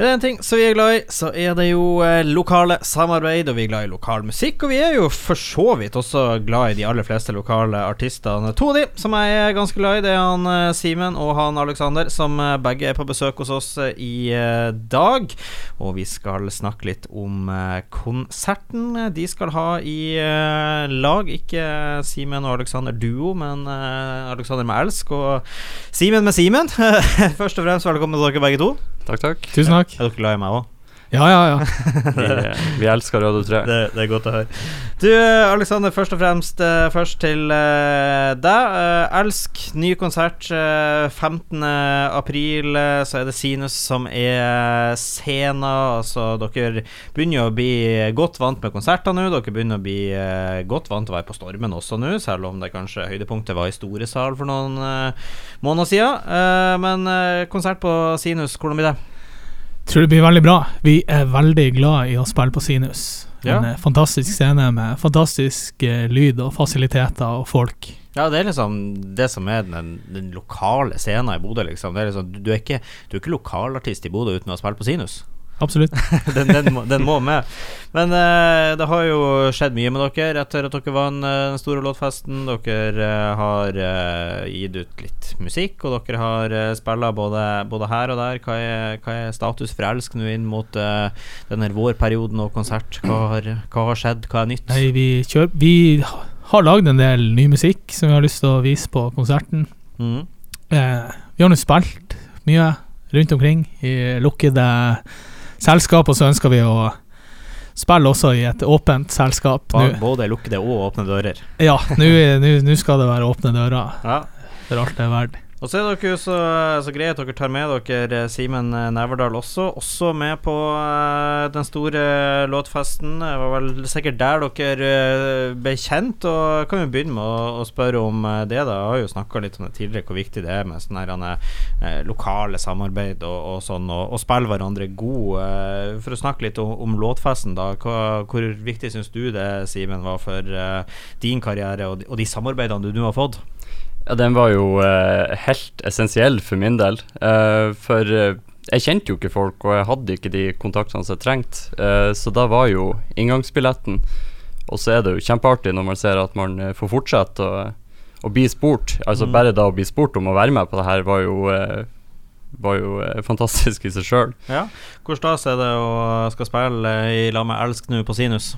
Er det en ting som vi er glad i, så er det jo eh, lokale samarbeid, og vi er glad i lokal musikk. Og vi er jo for så vidt også glad i de aller fleste lokale artistene. To av de som jeg er ganske glad i, det er han eh, Simen og han Alexander, som eh, begge er på besøk hos oss i dag. Og vi skal snakke litt om konserten de skal ha i lag. Ikke Simen og Alexander duo, men Alexander med elsk og Simen med Simen. Først og fremst velkommen til dere begge to. Takk, takk. Tusen takk. Er dere glad i meg òg? Ja, ja, ja. Vi, vi elsker Røde 3. Det, det er godt å høre. Du, Alexander, først og fremst eh, Først til eh, deg. Eh, Elsk, ny konsert. eh, 15. april eh, så er det Sinus som er scenen. Altså, dere begynner å bli godt vant med konserter nå. Dere begynner å bli eh, godt vant til å være på Stormen også nå, selv om det kanskje høydepunktet var i store sal for noen eh, måneder siden. Eh, men eh, konsert på Sinus, hvordan blir det? Tror det blir veldig bra. Vi er veldig glad i å spille på Sinus. Ja. En eh, fantastisk scene med fantastisk eh, lyd og fasiliteter og folk. Ja, det er liksom det som er den, den lokale scenen i Bodø, liksom. Det er liksom, du, du, er ikke, du er ikke lokalartist i Bodø uten å ha spilt på Sinus. Absolutt. den, den, må, den må med. Men eh, det har jo skjedd mye med dere etter at dere vant eh, den store låtfesten. Dere eh, har eh, gitt ut litt musikk, og dere har uh, spilla både, både her og der. Hva er, hva er status for Elsk nå inn mot uh, denne vårperioden og konsert? Hva har, hva har skjedd? Hva er nytt? Nei, vi, kjør, vi har lagd en del ny musikk som vi har lyst til å vise på konserten. Mm. Eh, vi har nå spilt mye rundt omkring i lukkede selskap, og så ønsker vi å spille også i et åpent selskap. Ba- Nå- Både lukkede og åpne dører. Ja, nå skal det være åpne dører Ja. for alt det er verdt. Og så er dere så, så greie at dere tar med dere Simen Neverdal også. Også med på eh, den store låtfesten. Det var vel sikkert der dere eh, ble kjent. Og kan jo begynne med å, å spørre om eh, det. da Jeg har jo snakka litt om det tidligere, hvor viktig det er med sånne her, eh, lokale samarbeid og, og sånn, og, og spille hverandre god. Eh, for å snakke litt om, om låtfesten, da. Hva, hvor viktig syns du det, Simen, var for eh, din karriere og, de- og de samarbeidene du nå har fått? Ja, den var jo eh, helt essensiell for min del. Eh, for eh, jeg kjente jo ikke folk, og jeg hadde ikke de kontaktene som jeg trengte. Eh, så da var jo inngangsbilletten. Og så er det jo kjempeartig når man ser at man eh, får fortsette å, å bli spurt. Altså Mm. bare da å bli spurt om å være med på det her, var jo, eh, var jo fantastisk i seg sjøl. Ja. Hvor stas er det å skal spille i lag med Elsk nå på Sinus?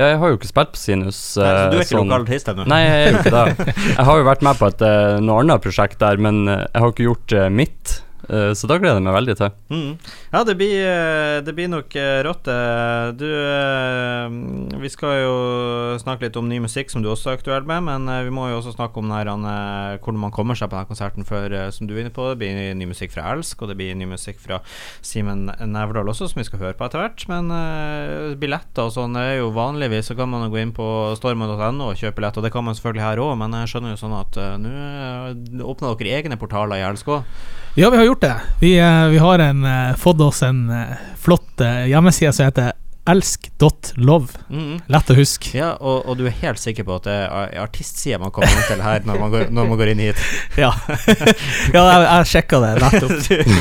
Jeg har jo ikke spilt på Sinus. Nei, så du er eh, ikke sånn- lokal artist ennå? Nei, jeg er jo ikke det. Jeg har jo vært med på et eh, noe annet prosjekt der, men eh, jeg har ikke gjort mitt. Eh, så da gleder jeg meg veldig til. Mm. Ja, det blir, eh, det blir nok eh, rått. Du, vi skal jo snakke litt om ny musikk som du også er aktuell med, men vi må jo også snakke om denne, hvordan man kommer seg på denne konserten eh, som du er inne på. Det blir ny musikk fra Elsk, og det blir ny musikk fra Simen Neverdal også, som vi skal høre på etter hvert. Men billetter og sånn er jo vanligvis, så kan man gå inn på stormen.no og kjøpe billett, og det kan man selvfølgelig her òg, men jeg skjønner jo sånn at nå åpner dere egne portaler i Elsk òg. Ja, vi har gjort det. Vi, eh, vi har en, eh, fått oss en eh, flott hjemmeside som heter elsk.love. Mm. Lett å huske. Ja, og, og du er helt sikker på at det er artistsida man kommer til her når man går, når man går inn hit? Ja, ja jeg, jeg sjekka det nettopp.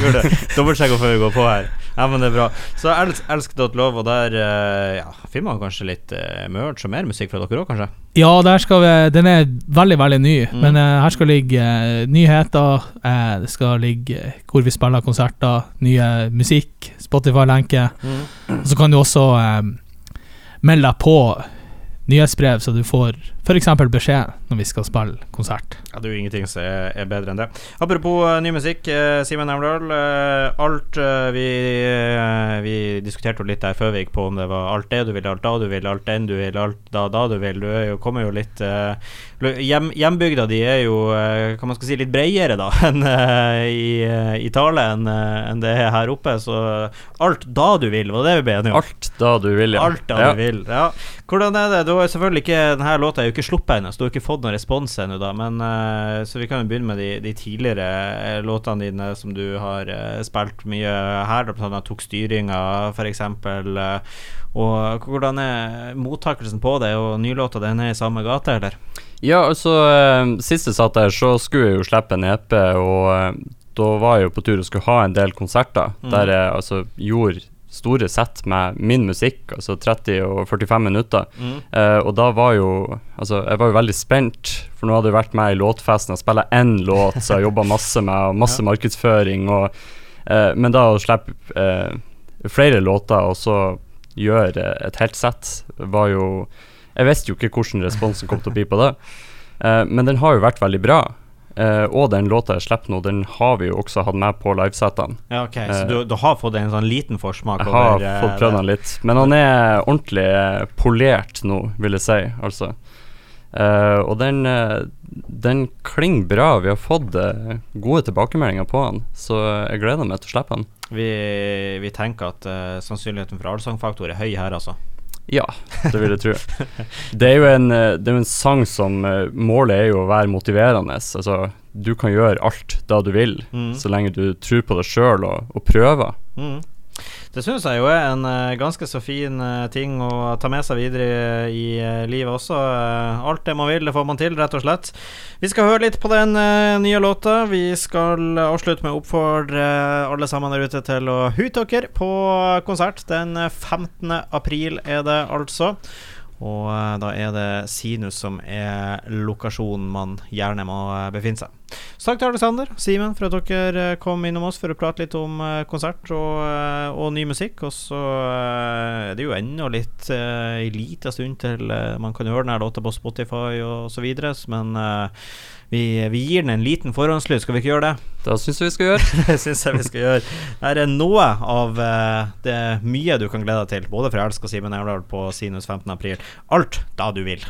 Dobbeltsjekka før vi går på her. Ja, men det er bra. Så elsk, elsk.lov, og der eh, ja, finner man kanskje litt uh, merch og mer musikk fra dere òg, kanskje? Ja, der skal vi, den er veldig, veldig ny. Mm. Men uh, her skal ligge uh, nyheter. Uh, det skal ligge hvor vi spiller konserter, nye musikk, Spotify-lenke. Mm. så kan du også melde deg på nyhetsbrev, så du får f.eks. beskjed når vi skal spille konsert. Ja, det er jo ingenting som er, er bedre enn det. Apropos eh, ny musikk, uh, Simen Nemdal. eh, alt eh, vi, eh, vi diskuterte jo litt der før vi gikk på om det var alt det du vil, alt da du vil, alt den du vil, alt da da du vil. Du er jo, kommer jo litt eh, hjem, Hjembygda di er jo eh, kan man skal si litt bredere da enn eh, i, eh, i tale enn eh, enn det er her oppe. Så alt da du vil, var det vi ble enige om? Alt da du vil, ja. Alt da ja. du vil. Ja. Hvordan er det? Du jo selvfølgelig ikke Denne låta er jo ikke sluppet ennå, så du har ikke fått noen respons ennå, da. Men eh, Så vi kan jo begynne med de, de tidligere eh, låtene dine som du har eh, spilt mye her. Blant annet Tok styringa, f.eks. Og hvordan er mottakelsen på det? Og nylåta, den er i samme gate, eller? Ja, altså Sist jeg satt der, så skulle jeg jo slippe en EP, og da var jeg jo på tur og skulle ha en del konserter Mm. der jeg altså gjorde store sett med min musikk, altså 30 og 45 minutter. Mm. Uh, og da var jo Altså, jeg var jo veldig spent, for nå hadde jeg vært med i låtfesten og spilla én låt som jeg jobba masse med, og masse markedsføring, og uh, Men da å slippe uh, flere låter og så gjøre et helt sett, var jo Jeg visste jo ikke hvordan responsen kom til å bli på det, men den har jo vært veldig bra. Eh, og den låta jeg slipper nå, den har vi jo også hatt med på livesettene. Ja, ok, Så Eh, du, du har fått en sånn liten forsmak Jeg har over eh, fått prøvd den litt, men han er ordentlig polert nå, vil jeg si. Altså. Uh, og den, den klinger bra. Vi har fått gode tilbakemeldinger på han, så jeg gleder meg til å slippe han. Vi, vi tenker at uh, sannsynligheten for allsangfaktor er høy her, altså. Ja, det vil jeg tro. Det er jo en, eh, det er en sang som eh, Målet er jo å være motiverende. Altså, du kan gjøre alt da du vil, Mm. så lenge du tror på deg sjøl og, og prøver. Mm. Det syns jeg jo er en eh, ganske så fin eh, ting å ta med seg videre i eh, livet også. Alt det man vil, det får man til, rett og slett. Vi skal høre litt på den nye låta. Vi skal avslutte med å oppfordre alle sammen der ute til å hute dere på konsert. Den 15. april er det altså. Og da er det Sinus som er lokasjonen man gjerne må befinne seg. Så takk til Alexander Simen for at dere eh, kom innom oss for å prate litt om eh, konsert og, eh, og ny musikk. Og så er det jo ennå litt uh, ei lita stund til man kan høre denne låta på Spotify og så videre, men vi, vi gir den en liten forhåndslyd, skal vi ikke gjøre det? Det syns jeg vi skal gjøre. Det syns jeg vi skal gjøre. Her er noe av det mye du kan glede deg til, både fra Elsk og Simen Evdal på Sinus 15. april. Alt da du vil.